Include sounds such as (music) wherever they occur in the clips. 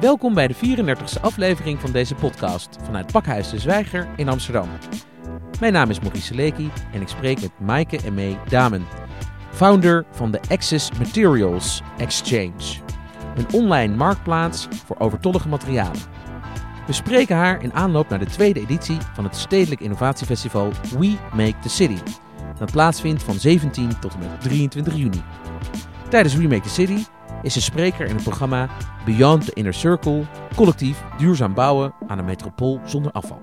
Welkom bij de 34e aflevering van deze podcast vanuit Pakhuis de Zwijger in Amsterdam. Mijn naam is Maurice Seleki en ik spreek met Maaike en Damen, founder van de Access Materials Exchange, een online marktplaats voor overtollige materialen. We spreken haar in aanloop naar de tweede editie van het Stedelijk Innovatiefestival We Make the City, dat plaatsvindt van 17 tot en met 23 juni. Tijdens We Make the City is ze spreker in het programma Beyond the Inner Circle, collectief duurzaam bouwen aan een metropool zonder afval.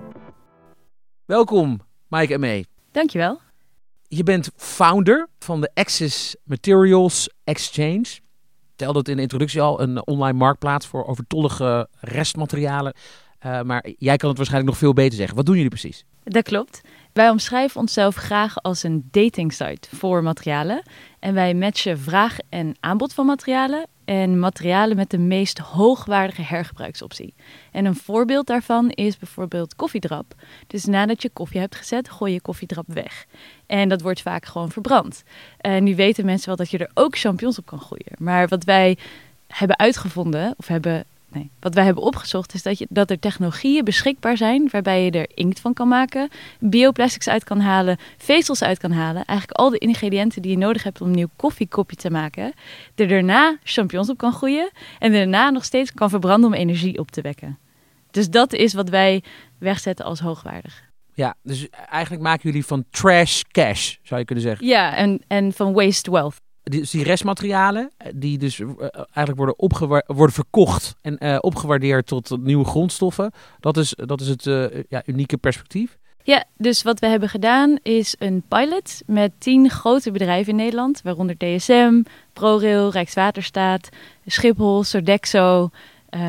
Welkom, Mike en May. Dankjewel. Je bent founder van de Access Materials Exchange. Telde het in de introductie al, een online marktplaats voor overtollige restmaterialen. Uh, maar jij kan het waarschijnlijk nog veel beter zeggen. Wat doen jullie precies? Dat klopt. Wij omschrijven onszelf graag als een datingsite voor materialen. En wij matchen vraag en aanbod van materialen en materialen met de meest hoogwaardige hergebruiksoptie. En een voorbeeld daarvan is bijvoorbeeld koffiedrap. Dus nadat je koffie hebt gezet, gooi je koffiedrap weg. En dat wordt vaak gewoon verbrand. En nu weten mensen wel dat je er ook champignons op kan groeien. Maar wat wij hebben uitgevonden, of hebben Nee. Wat wij hebben opgezocht is dat, je, dat er technologieën beschikbaar zijn waarbij je er inkt van kan maken, bioplastics uit kan halen, vezels uit kan halen. Eigenlijk al de ingrediënten die je nodig hebt om een nieuw koffiekopje te maken. Er daarna champignons op kan groeien en daarna nog steeds kan verbranden om energie op te wekken. Dus dat is wat wij wegzetten als hoogwaardig. Ja, dus eigenlijk maken jullie van trash cash, zou je kunnen zeggen. Ja, en, en van waste wealth dus die restmaterialen, eh, die dus uh, eigenlijk worden, worden verkocht en uh, opgewaardeerd tot nieuwe grondstoffen. Dat is, dat is het ja, unieke perspectief. Ja, dus wat we hebben gedaan is een pilot met tien grote bedrijven in Nederland, waaronder DSM, ProRail, Rijkswaterstaat, Schiphol, Sodexo,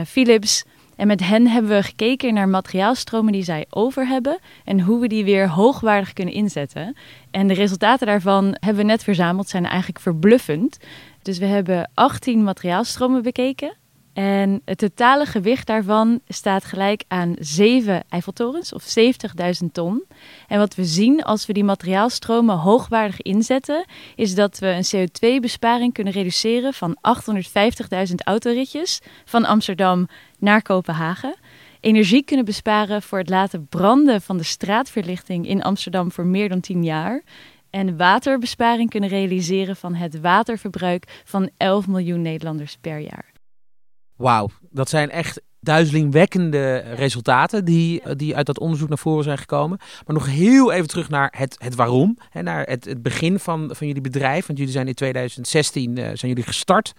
Philips. En met hen hebben we gekeken naar materiaalstromen die zij over hebben en hoe we die weer hoogwaardig kunnen inzetten. En de resultaten daarvan hebben we net verzameld, zijn eigenlijk verbluffend. Dus we hebben 18 materiaalstromen bekeken. En het totale gewicht daarvan staat gelijk aan 7 Eiffeltorens of 70.000 ton. En wat we zien als we die materiaalstromen hoogwaardig inzetten, is dat we een CO2-besparing kunnen reduceren van 850.000 autoritjes van Amsterdam naar Kopenhagen. Energie kunnen besparen voor het laten branden van de straatverlichting in Amsterdam voor meer dan 10 jaar. En waterbesparing kunnen realiseren van het waterverbruik van 11 miljoen Nederlanders per jaar. Wauw, dat zijn echt duizelingwekkende resultaten die, die uit dat onderzoek naar voren zijn gekomen. Maar nog heel even terug naar het, het waarom. Hè, naar het, het begin van, van jullie bedrijf. Want jullie zijn in 2016 uh, zijn jullie gestart.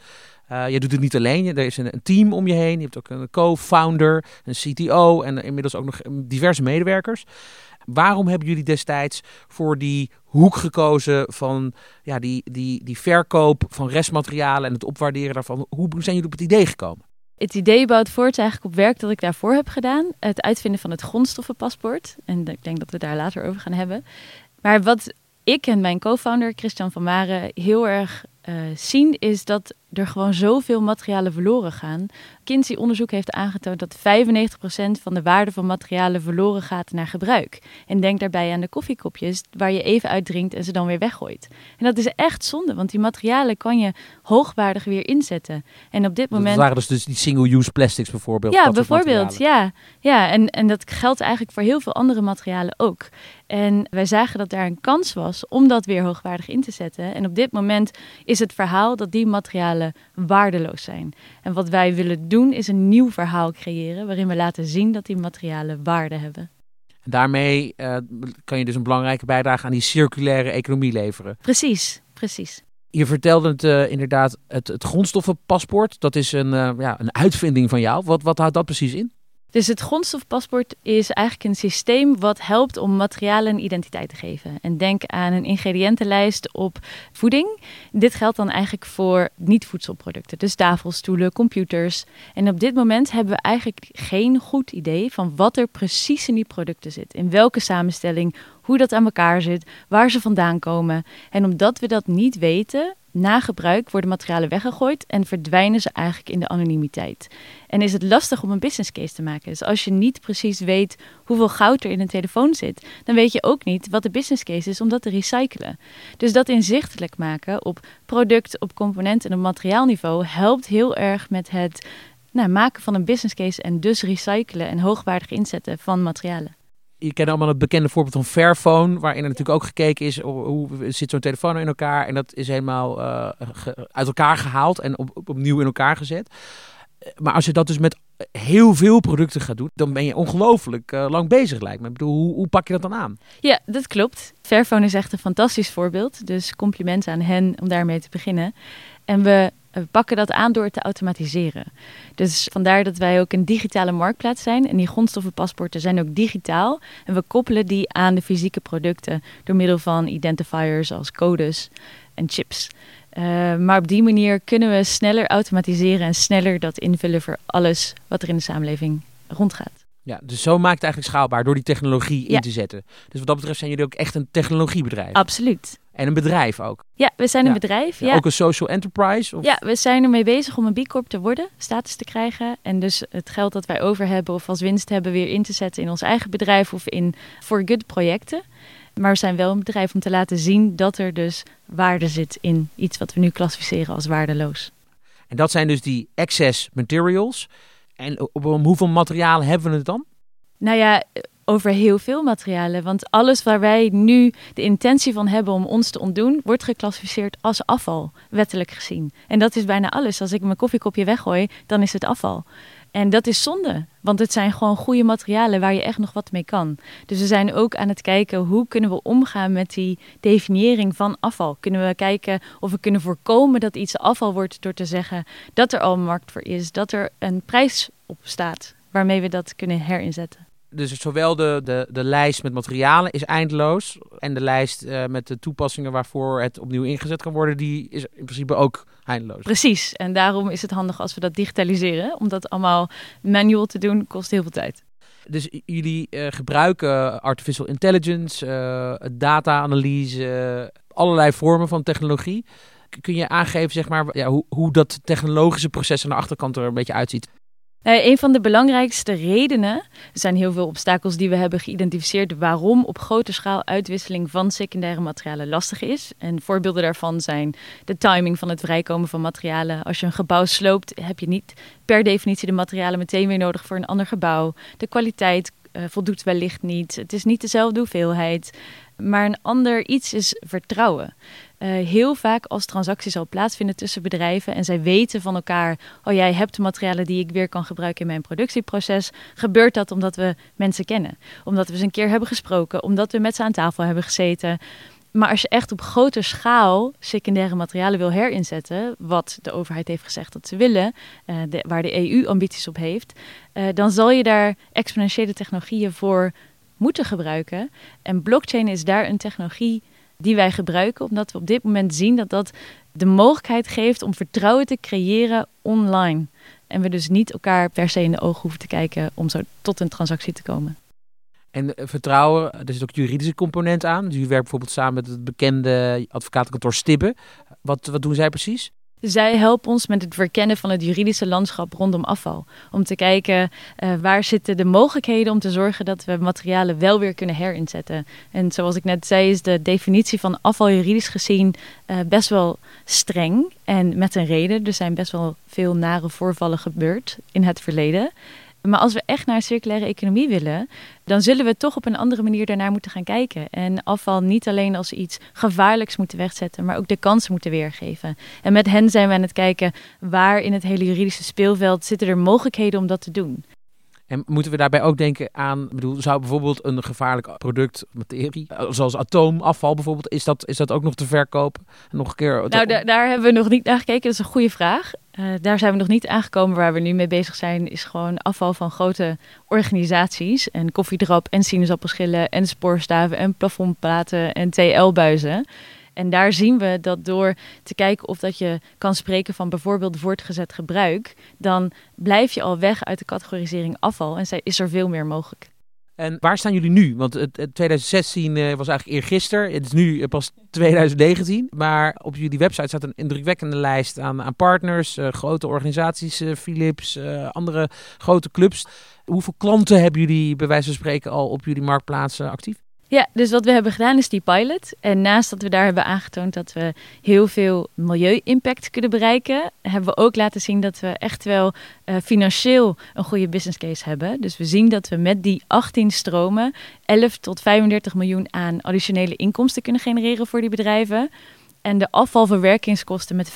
Uh, je doet het niet alleen. Er is een, een, team om je heen. Je hebt ook een co-founder, een CTO en inmiddels ook nog diverse medewerkers. Waarom hebben jullie destijds voor die hoek gekozen van ja, die, die, die verkoop van restmaterialen en het opwaarderen daarvan? Hoe zijn jullie op het idee gekomen? Het idee bouwt voort eigenlijk op werk dat ik daarvoor heb gedaan. Het uitvinden van het grondstoffenpaspoort. En ik denk dat we daar later over gaan hebben. Maar wat ik en mijn co-founder Christian van Maren heel erg uh, zien, is dat er gewoon zoveel materialen verloren gaan. McKinsey-onderzoek heeft aangetoond dat 95% van de waarde van materialen verloren gaat naar gebruik. En denk daarbij aan de koffiekopjes waar je even uitdrinkt en ze dan weer weggooit. En dat is echt zonde, want die materialen kan je hoogwaardig weer inzetten. En op dit moment... Dat waren dus, dus die single-use plastics bijvoorbeeld? Ja, bijvoorbeeld. Ja, ja en, en dat geldt eigenlijk voor heel veel andere materialen ook. En wij zagen dat daar een kans was om dat weer hoogwaardig in te zetten. En op dit moment is het verhaal dat die materialen waardeloos zijn. En wat wij willen doen is een nieuw verhaal creëren waarin we laten zien dat die materialen waarde hebben. Daarmee uh, kan je dus een belangrijke bijdrage aan die circulaire economie leveren. Precies, precies. Je vertelde het uh, inderdaad, het, het grondstoffenpaspoort, dat is een, uh, ja, een uitvinding van jou. Wat, wat houdt dat precies in? Dus het grondstofpaspoort is eigenlijk een systeem wat helpt om materialen een identiteit te geven. En denk aan een ingrediëntenlijst op voeding. Dit geldt dan eigenlijk voor niet-voedselproducten, dus tafels, stoelen, computers. En op dit moment hebben we eigenlijk geen goed idee van wat er precies in die producten zit. In welke samenstelling, hoe dat aan elkaar zit, waar ze vandaan komen. En omdat we dat niet weten, na gebruik worden materialen weggegooid en verdwijnen ze eigenlijk in de anonimiteit. En is het lastig om een business case te maken. Dus als je niet precies weet hoeveel goud er in een telefoon zit, dan weet je ook niet wat de business case is om dat te recyclen. Dus dat inzichtelijk maken op product, op component en op materiaalniveau helpt heel erg met het nou, maken van een business case en dus recyclen en hoogwaardig inzetten van materialen je kent allemaal het bekende voorbeeld van Fairphone, waarin er natuurlijk ook gekeken is hoe zit zo'n telefoon nou in elkaar. En dat is helemaal uh, uit elkaar gehaald en op, opnieuw in elkaar gezet. Eh, maar als je dat dus met heel veel producten gaat doen, dan ben je ongelooflijk uh, lang bezig, lijkt me. Ik bedoel, hoe, hoe, pak je dat dan aan? Ja, dat klopt. Fairphone is echt een fantastisch voorbeeld. Dus complimenten aan hen om daarmee te beginnen. En we we pakken dat aan door te automatiseren. Dus vandaar dat wij ook een digitale marktplaats zijn. En die grondstoffenpaspoorten zijn ook digitaal. En we koppelen die aan de fysieke producten door middel van identifiers als codes en chips. Uh, maar op die manier kunnen we sneller automatiseren en sneller dat invullen voor alles wat er in de samenleving rondgaat. Ja, dus zo maakt het eigenlijk schaalbaar door die technologie in te zetten. Dus wat dat betreft zijn jullie ook echt een technologiebedrijf. Absoluut. En een bedrijf ook. Ja, we zijn een bedrijf. Ja. Ook een social enterprise? Of? Ja, we zijn ermee bezig om een B Corp te worden, status te krijgen. En dus het geld dat wij over hebben of als winst hebben weer in te zetten in ons eigen bedrijf of in for good projecten. Maar we zijn wel een bedrijf om te laten zien dat er dus waarde zit in iets wat we nu klassificeren als waardeloos. En dat zijn dus die excess materials. En om hoeveel materialen hebben we het dan? Nou ja, over heel veel materialen. Want alles waar wij nu de intentie van hebben om ons te ontdoen, wordt geclassificeerd als afval, wettelijk gezien. En dat is bijna alles. Als ik mijn koffiekopje weggooi, dan is het afval. En dat is zonde, want het zijn gewoon goede materialen waar je echt nog wat mee kan. Dus we zijn ook aan het kijken hoe kunnen we omgaan met die definiëring van afval. Kunnen we kijken of we kunnen voorkomen dat iets afval wordt door te zeggen dat er al een markt voor is, dat er een prijs op staat waarmee we dat kunnen herinzetten dus zowel de, de, de lijst met materialen is eindeloos. En de lijst uh, met de toepassingen waarvoor het opnieuw ingezet kan worden, die is in principe ook eindeloos. Precies. En daarom is het handig als we dat digitaliseren. Om dat allemaal manual te doen, kost heel veel tijd. Dus jullie uh, gebruiken artificial intelligence, uh, data-analyse, allerlei vormen van technologie. Kun je aangeven zeg maar, ja, hoe, hoe dat technologische proces aan de achterkant er een beetje uitziet? Uh, een van de belangrijkste redenen, er zijn heel veel obstakels die we hebben geïdentificeerd waarom op grote schaal uitwisseling van secundaire materialen lastig is. En voorbeelden daarvan zijn de timing van het vrijkomen van materialen. Als je een gebouw sloopt, heb je niet per definitie de materialen meteen weer nodig voor een ander gebouw. De kwaliteit uh, voldoet wellicht niet. Het is niet dezelfde hoeveelheid. Maar een ander iets is vertrouwen. Uh, heel vaak als transacties al plaatsvinden tussen bedrijven en zij weten van elkaar: oh jij hebt materialen die ik weer kan gebruiken in mijn productieproces, gebeurt dat omdat we mensen kennen, omdat we ze een keer hebben gesproken, omdat we met ze aan tafel hebben gezeten. Maar als je echt op grote schaal secundaire materialen wil herinzetten, wat de overheid heeft gezegd dat ze willen, de, waar de EU ambities op heeft, uh, dan zal je daar exponentiële technologieën voor moeten gebruiken. En blockchain is daar een technologie die wij gebruiken, omdat we op dit moment zien dat dat de mogelijkheid geeft om vertrouwen te creëren online. En we dus niet elkaar per se in de ogen hoeven te kijken om zo tot een transactie te komen. En eh, vertrouwen, er zit ook juridische component aan. Dus u werkt bijvoorbeeld samen met het bekende advocatenkantoor Stibbe. Wat, wat doen zij precies? Zij helpen ons met het verkennen van het juridische landschap rondom afval. Om te kijken uh, waar zitten de mogelijkheden om te zorgen dat we materialen wel weer kunnen herinzetten. En zoals ik net zei, is de definitie van afval juridisch gezien uh, best wel streng. En met een reden. Er zijn best wel veel nare voorvallen gebeurd in het verleden. Maar als we echt naar een circulaire economie willen, dan zullen we toch op een andere manier daarnaar moeten gaan kijken. En afval niet alleen als iets gevaarlijks moeten wegzetten, maar ook de kansen moeten weergeven. En met hen zijn we aan het kijken waar in het hele juridische speelveld zitten er mogelijkheden om dat te doen. En moeten we daarbij ook denken aan, bedoel, zou bijvoorbeeld een gevaarlijk product, materie, zoals atoomafval bijvoorbeeld, is dat, is dat ook nog te verkopen? Nog een keer. Nou, daar hebben we nog niet naar gekeken. Dat is een goede vraag. Uh, daar zijn we nog niet aangekomen. Waar we nu mee bezig zijn, is gewoon afval van grote organisaties. En koffiedrap en sinaasappelschillen en spoorstaven en plafondplaten en TL-buizen. En daar zien we dat door te kijken of dat je kan spreken van bijvoorbeeld voortgezet gebruik, dan blijf je al weg uit de categorisering afval en is er veel meer mogelijk. En waar staan jullie nu? Want het, het 2016 uh, was eigenlijk eergisteren. Het is nu uh, pas 2019. Maar op jullie website staat een indrukwekkende lijst aan, aan partners, uh, grote organisaties, Philips, andere grote clubs. Hoeveel klanten hebben jullie bij wijze van spreken al op jullie marktplaatsen actief? Ja, dus wat we hebben gedaan is die pilot. En naast dat we daar hebben aangetoond dat we heel veel milieu-impact kunnen bereiken, hebben we ook laten zien dat we echt wel uh, financieel een goede business case hebben. Dus we zien dat we met die 18 stromen 11 tot 35 miljoen aan additionele inkomsten kunnen genereren voor die bedrijven. En de afvalverwerkingskosten met 5,5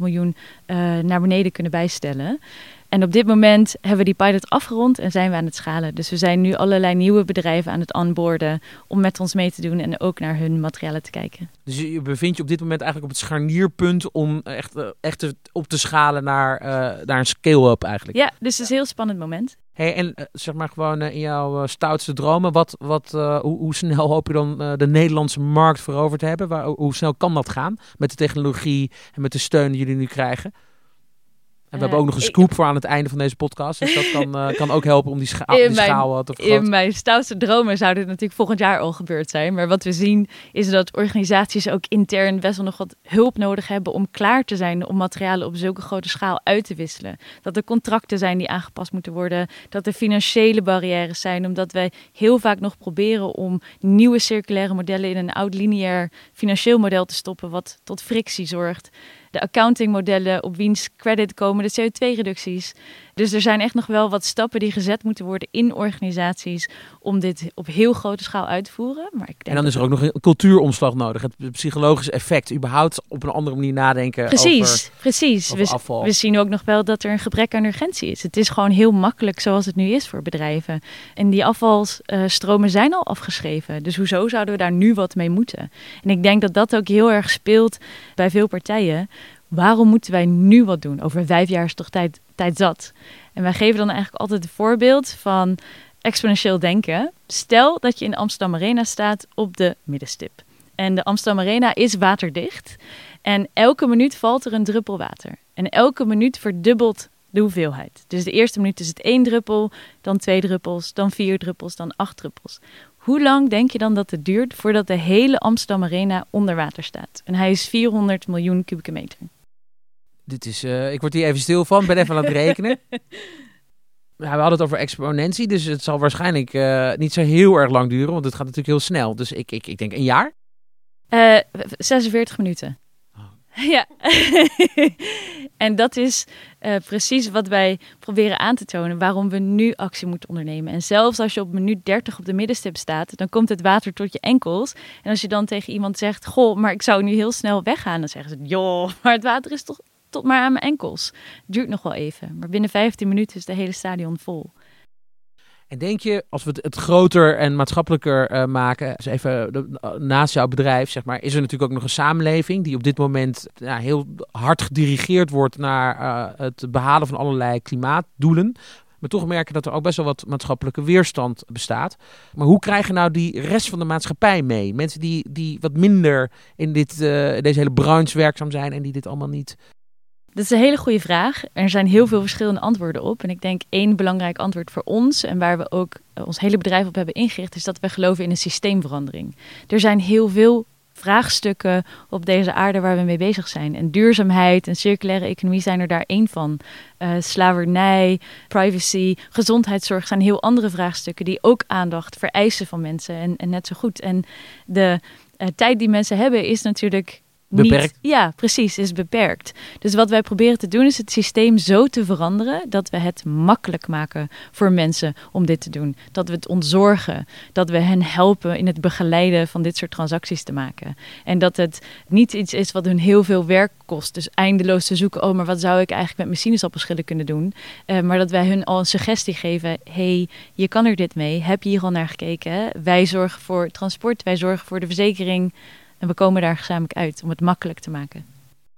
miljoen uh, naar beneden kunnen bijstellen. En op dit moment hebben we die pilot afgerond en zijn we aan het schalen. Dus we zijn nu allerlei nieuwe bedrijven aan het onboarden om met ons mee te doen en ook naar hun materialen te kijken. Dus je bevindt je op dit moment eigenlijk op het scharnierpunt om echt, eh, echt op te schalen naar, uh, naar een scale-up eigenlijk. Ja, dus het is een heel spannend moment. Hey, en uh, zeg maar gewoon in jouw stoutste dromen, wat, wat, hoe, hoe, snel hoop je dan de Nederlandse markt veroverd te hebben? Waar, hoe snel kan dat gaan met de technologie en met de steun die jullie nu krijgen? En we hebben ook nog een scoop voor aan het einde van deze podcast. Dus dat kan, uh, kan ook helpen om die, scha die schaal te vergroten. In mijn stoutste dromen zou dit natuurlijk volgend jaar al gebeurd zijn. Maar wat we zien is dat organisaties ook intern best wel nog wat hulp nodig hebben om klaar te zijn om materialen op zulke grote schaal uit te wisselen. Dat er contracten zijn die aangepast moeten worden. Dat er financiële barrières zijn. Omdat wij heel vaak nog proberen om nieuwe circulaire modellen in een oud lineair financieel model te stoppen. Wat tot frictie zorgt de accountingmodellen op wiens credit komen de CO2-reducties. Dus er zijn echt nog wel wat stappen die gezet moeten worden in organisaties om dit op heel grote schaal uit te voeren. Maar ik denk en dan is er ook nog een cultuuromslag nodig. Het psychologische effect, überhaupt op een andere manier nadenken precies, over, Precies, over we, afval. we zien ook nog wel dat er een gebrek aan urgentie is. Het is gewoon heel makkelijk zoals het nu is voor bedrijven. En die afvalstromen zijn al afgeschreven. Dus hoezo zouden we daar nu wat mee moeten? En ik denk dat dat ook heel erg speelt bij veel partijen waarom moeten wij nu wat doen? Over vijf jaar is toch tijd, tijd zat. En wij geven dan eigenlijk altijd het voorbeeld van exponentieel denken. Stel dat je in de Amsterdam Arena staat op de middenstip. En de Amsterdam Arena is waterdicht. En elke minuut valt er een druppel water. En elke minuut verdubbelt de hoeveelheid. Dus de eerste minuut is het één druppel, dan twee druppels, dan vier druppels, dan acht druppels. Hoe lang denk je dan dat het duurt voordat de hele Amsterdam Arena onder water staat? En hij is 400 miljoen kubieke meter. Dit is, uh, ik word hier even stil van, ben even aan het (laughs) rekenen. Ja, we hadden het over exponentie, dus het zal waarschijnlijk uh, niet zo heel erg lang duren, want het gaat natuurlijk heel snel. Dus ik, ik, ik denk een jaar? Uh, 46 minuten. Oh. Ja, (laughs) en dat is precies wat wij proberen aan te tonen, waarom we nu actie moeten ondernemen. En zelfs als je op minuut 30 op de middenstip staat, dan komt het water tot je enkels. En als je dan tegen iemand zegt, goh, maar ik zou nu heel snel weggaan, dan zeggen ze, joh, (laughs) maar het water is toch tot maar aan mijn enkels. Duurt nog wel even, maar binnen 15 minuten is de hele stadion vol. En denk je, als we het, groter en maatschappelijker uh, maken, dus even uh, naast jouw bedrijf, zeg maar, is er natuurlijk ook nog een samenleving die op dit moment ja, heel hard gedirigeerd wordt naar het behalen van allerlei klimaatdoelen. Maar toch merken dat er ook best wel wat maatschappelijke weerstand bestaat. Maar hoe krijgen nou die rest van de maatschappij mee? Mensen die, die wat minder in dit, deze hele branche werkzaam zijn en die dit allemaal niet dat is een hele goede vraag. Er zijn heel veel verschillende antwoorden op. En ik denk één belangrijk antwoord voor ons en waar we ook eh, ons hele bedrijf op hebben ingericht, is dat we geloven in een systeemverandering. Er zijn heel veel vraagstukken op deze aarde waar we mee bezig zijn. En duurzaamheid en circulaire economie zijn er daar één van. Uh, slavernij, privacy, gezondheidszorg zijn heel andere vraagstukken die ook aandacht vereisen van mensen. En, net zo goed. En de uh, tijd die mensen hebben is natuurlijk Beperkt? ja, precies, is beperkt. Dus wat wij proberen te doen is het systeem zo te veranderen dat we het makkelijk maken voor mensen om dit te doen. Dat we het ontzorgen, dat we hen helpen in het begeleiden van dit soort transacties te maken. En dat het niet iets is wat hun heel veel werk kost. Dus eindeloos te zoeken, oh, maar wat zou ik eigenlijk met mijn sinaasappelschillen kunnen doen? Uh, maar dat wij hun al een suggestie geven, hey, je kan er dit mee. Heb je hier al naar gekeken? Wij zorgen voor transport, wij zorgen voor de verzekering. En we komen daar gezamenlijk uit om het makkelijk te maken.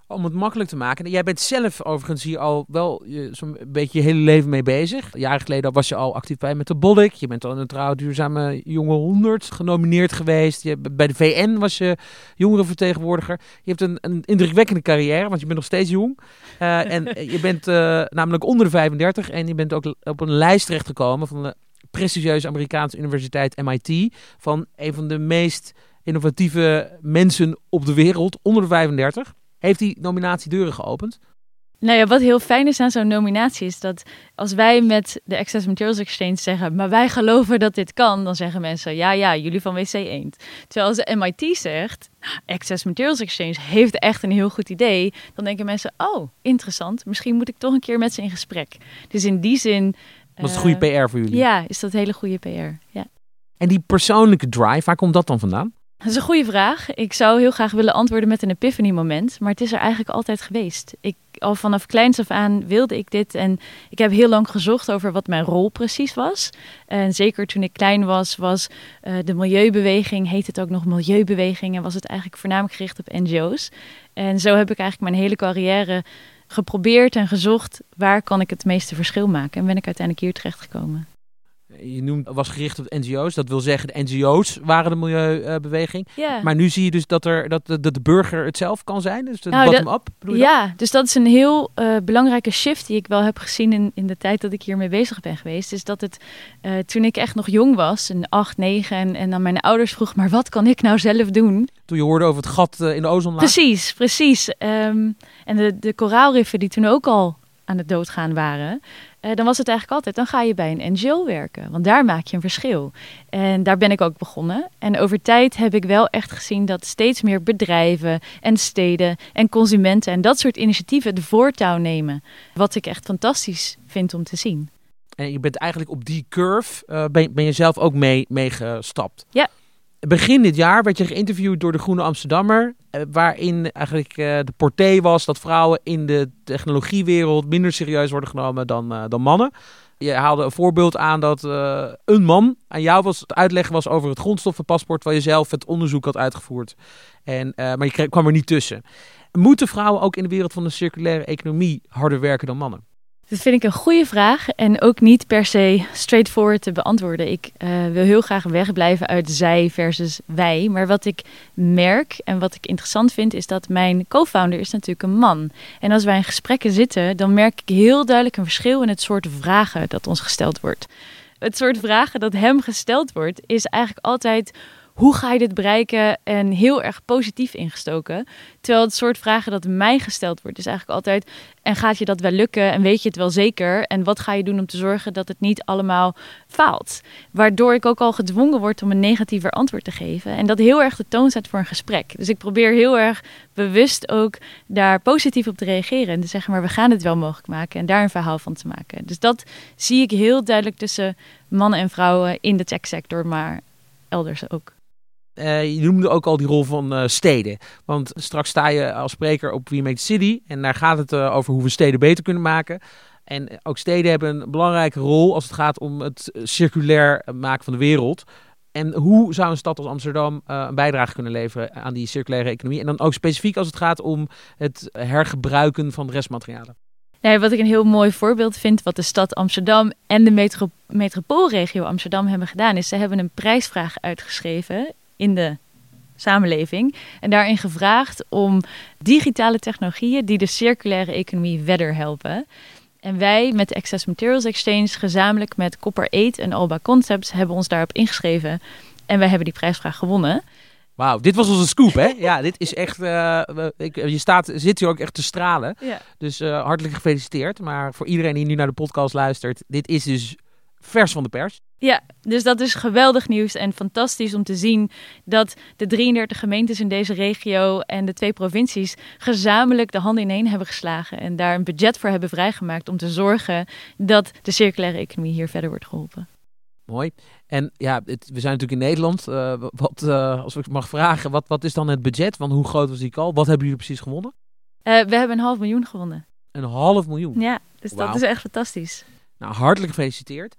Om het makkelijk te maken. Jij bent zelf overigens hier al wel zo'n beetje je hele leven mee bezig. Jaren geleden was je al actief bij met de. Je bent al in een trouw duurzame jonge 100 genomineerd geweest. Je, bij de VN was je jongerenvertegenwoordiger. Je hebt een, een indrukwekkende carrière, want je bent nog steeds jong. Uh, en (laughs) je bent uh, namelijk onder de 35 en je bent ook op een lijst terechtgekomen van de prestigieuze Amerikaanse universiteit MIT van een van de meest innovatieve mensen op de wereld, onder de 35. Heeft die nominatie deuren geopend? Nou ja, wat heel fijn is aan zo'n nominatie is dat als wij met de Access Materials Exchange zeggen, maar wij geloven dat dit kan, dan zeggen mensen, ja, ja, jullie van WC Eend. Terwijl als de MIT zegt, Access Materials Exchange heeft echt een heel goed idee, dan denken mensen, oh, interessant, misschien moet ik toch een keer met ze in gesprek. Dus in die zin... Dat is uh, goede PR voor jullie. Ja, is dat hele goede PR, ja. En die persoonlijke drive, waar komt dat dan vandaan? Dat is een goede vraag. Ik zou heel graag willen antwoorden met een epiphany moment, maar het is er eigenlijk altijd geweest. Ik, al vanaf kleins af aan wilde ik dit en ik heb heel lang gezocht over wat mijn rol precies was. En zeker toen ik klein was, was uh, de milieubeweging, heet het ook nog milieubeweging en was het eigenlijk voornamelijk gericht op NGO's. En zo heb ik eigenlijk mijn hele carrière geprobeerd en gezocht waar kan ik het meeste verschil maken en ben ik uiteindelijk hier terechtgekomen je noemt, was gericht op NGO's. Dat wil zeggen, de NGO's waren de milieubeweging. Ja. Maar nu zie je dus dat, er, dat, de, de burger het zelf kan zijn. Dus de nou, bottom-up. Ja, dus dat is een heel uh, belangrijke shift die ik wel heb gezien in, in de tijd dat ik hiermee bezig ben geweest. Is dat het, uh, toen ik echt nog jong was, een 8, 9, en, en dan mijn ouders vroeg, maar wat kan ik nou zelf doen? Toen je hoorde over het gat uh, in de ozonlaag? Precies, precies. Um, en de, de koraalriffen die toen ook al aan het doodgaan waren, uh, dan was het eigenlijk altijd, dan ga je bij een NGO werken. Want daar maak je een verschil. En daar ben ik ook begonnen. En over tijd heb ik wel echt gezien dat steeds meer bedrijven en steden en consumenten en dat soort initiatieven de voortouw nemen. Wat ik echt fantastisch vind om te zien. En je bent eigenlijk op die curve, uh, ben, ben je zelf ook mee, meegestapt. Ja, Begin dit jaar werd je geïnterviewd door de Groene Amsterdammer, eh, waarin eigenlijk eh, de porté was dat vrouwen in de technologiewereld minder serieus worden genomen dan, uh, dan mannen. Je haalde een voorbeeld aan dat een man aan jou was het uitleggen was over het grondstoffenpaspoort, waar je zelf het onderzoek had uitgevoerd. En, maar je kwam er niet tussen. Moeten vrouwen ook in de wereld van de circulaire economie harder werken dan mannen? Dat vind ik een goede vraag en ook niet per se straightforward te beantwoorden. Ik uh, wil heel graag wegblijven uit zij versus wij. Maar wat ik merk en wat ik interessant vind, is dat mijn co-founder is natuurlijk een man. En als wij in gesprekken zitten, dan merk ik heel duidelijk een verschil in het soort vragen dat ons gesteld wordt. Het soort vragen dat hem gesteld wordt, is eigenlijk altijd hoe ga je dit bereiken? En heel erg positief ingestoken. Terwijl het soort vragen dat mij gesteld wordt, is eigenlijk altijd: en gaat je dat wel lukken? En weet je het wel zeker? En wat ga je doen om te zorgen dat het niet allemaal faalt? Waardoor ik ook al gedwongen word om een negatiever antwoord te geven. En dat heel erg de toon zet voor een gesprek. Dus ik probeer heel erg bewust ook daar positief op te reageren. En te zeggen, maar we gaan het wel mogelijk maken. En daar een verhaal van te maken. Dus dat zie ik heel duidelijk tussen mannen en vrouwen in de techsector, maar elders ook. Uh, je noemde ook al die rol van uh, steden. Want straks sta je als spreker op We the City. En daar gaat het uh, over hoe we steden beter kunnen maken. En ook steden hebben een belangrijke rol als het gaat om het circulair maken van de wereld. En hoe zou een stad als Amsterdam een bijdrage kunnen leveren aan die circulaire economie? En dan ook specifiek als het gaat om het hergebruiken van restmaterialen. Nee, wat ik een heel mooi voorbeeld vind, wat de stad Amsterdam en de metro metropoolregio Amsterdam hebben gedaan, is ze hebben een prijsvraag uitgeschreven in de samenleving. En daarin gevraagd om digitale technologieën die de circulaire economie verder helpen. En wij met de Access Materials Exchange gezamenlijk met Copper 8 en Alba Concepts hebben ons daarop ingeschreven. En wij hebben die prijsvraag gewonnen. Wauw, dit was onze scoop, hè? Ja, dit is echt. Uh, ik, je staat, zit hier ook echt te stralen. Ja. Dus uh, hartelijk gefeliciteerd. Maar voor iedereen die nu naar de podcast luistert, dit is dus vers van de pers. Ja, dus dat is geweldig nieuws en fantastisch om te zien dat de 33 gemeentes in deze regio en de twee provincies gezamenlijk de handen ineen hebben geslagen en daar een budget voor hebben vrijgemaakt om te zorgen dat de circulaire economie hier verder wordt geholpen. Mooi. En ja, het, we zijn natuurlijk in Nederland. Uh, wat, uh, als ik mag vragen, wat, wat is dan het budget? Want hoe groot was die call? Wat hebben jullie precies gewonnen? Uh, we hebben een half miljoen gewonnen. Een half miljoen? Ja, dus wow. dat is echt fantastisch. Nou, hartelijk gefeliciteerd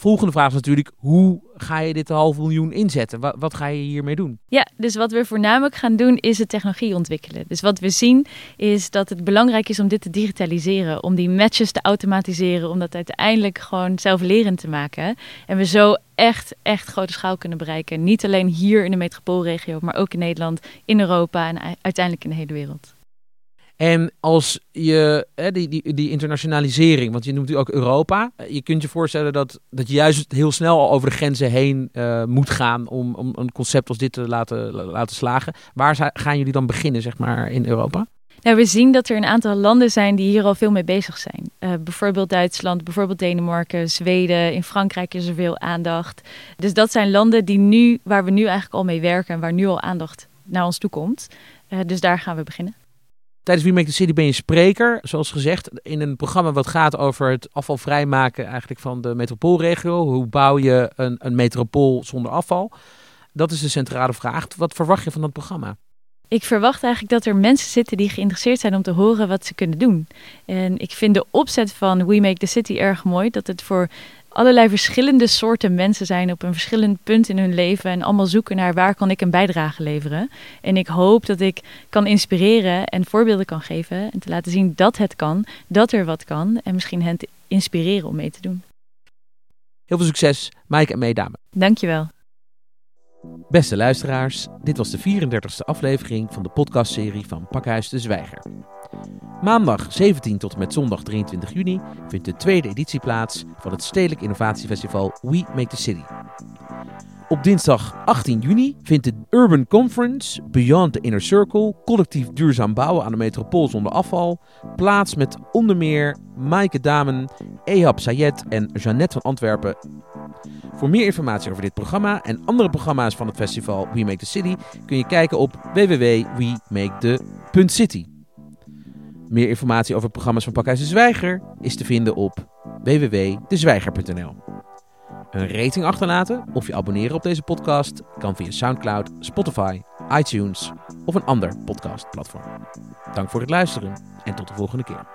volgende vraag is natuurlijk, hoe ga je dit half miljoen inzetten? Wat, wat, ga je hiermee doen? Ja, dus wat we voornamelijk gaan doen is de technologie ontwikkelen. Dus wat we zien is dat het belangrijk is om dit te digitaliseren, om die matches te automatiseren, om dat uiteindelijk gewoon zelflerend te maken. En we zo echt, echt grote schaal kunnen bereiken. Niet alleen hier in de metropoolregio, maar ook in Nederland, in Europa en uiteindelijk in de hele wereld. En als je hè, die, die, die internationalisering, want je noemt nu ook Europa. Je kunt je voorstellen dat, dat je juist heel snel al over de grenzen heen eh, moet gaan om, om een concept als dit te laten, laten slagen. Waar gaan jullie dan beginnen, zeg maar, in Europa? Nou, we zien dat er een aantal landen zijn die hier al veel mee bezig zijn. Eh, bijvoorbeeld Duitsland, bijvoorbeeld Denemarken, Zweden. In Frankrijk is er veel aandacht. Dus dat zijn landen die nu, waar we nu eigenlijk al mee werken en waar nu al aandacht naar ons toe komt. Eh, dus daar gaan we beginnen. Tijdens We Make the City ben je spreker, zoals gezegd, in een programma wat gaat over het afval vrijmaken eigenlijk van de metropoolregio. Hoe bouw je een, een metropool zonder afval? Dat is de centrale vraag. Wat verwacht je van dat programma? Ik verwacht eigenlijk dat er mensen zitten die geïnteresseerd zijn om te horen wat ze kunnen doen. En ik vind de opzet van We Make the City erg mooi. Dat het voor allerlei verschillende soorten mensen zijn op een verschillend punt in hun leven. En allemaal zoeken naar waar kan ik een bijdrage leveren. En ik hoop dat ik kan inspireren en voorbeelden kan geven. En te laten zien dat het kan, dat er wat kan. En misschien hen te inspireren om mee te doen. Heel veel succes, Maaike en Meedame. Dankjewel. Beste luisteraars, dit was de 34e aflevering van de podcastserie van Pakhuis de Zwijger. Maandag 17 tot en met zondag 23 juni vindt de tweede editie plaats van het Stedelijk Innovatiefestival We Make the City. Op dinsdag 18 juni vindt de Urban Conference Beyond the Inner Circle, collectief duurzaam bouwen aan de metropool zonder afval, plaats met onder meer Maaike Damen, Ehab Sayed en Jeannette van Antwerpen voor meer informatie over dit programma en andere programma's van het festival We Make the City kun je kijken op www.wemakethe.city. Meer informatie over programma's van Pakhuis de Zwijger is te vinden op www.dezwijger.nl. Een rating achterlaten of je abonneren op deze podcast kan via SoundCloud, Spotify, iTunes of een ander podcastplatform. Dank voor het luisteren en tot de volgende keer.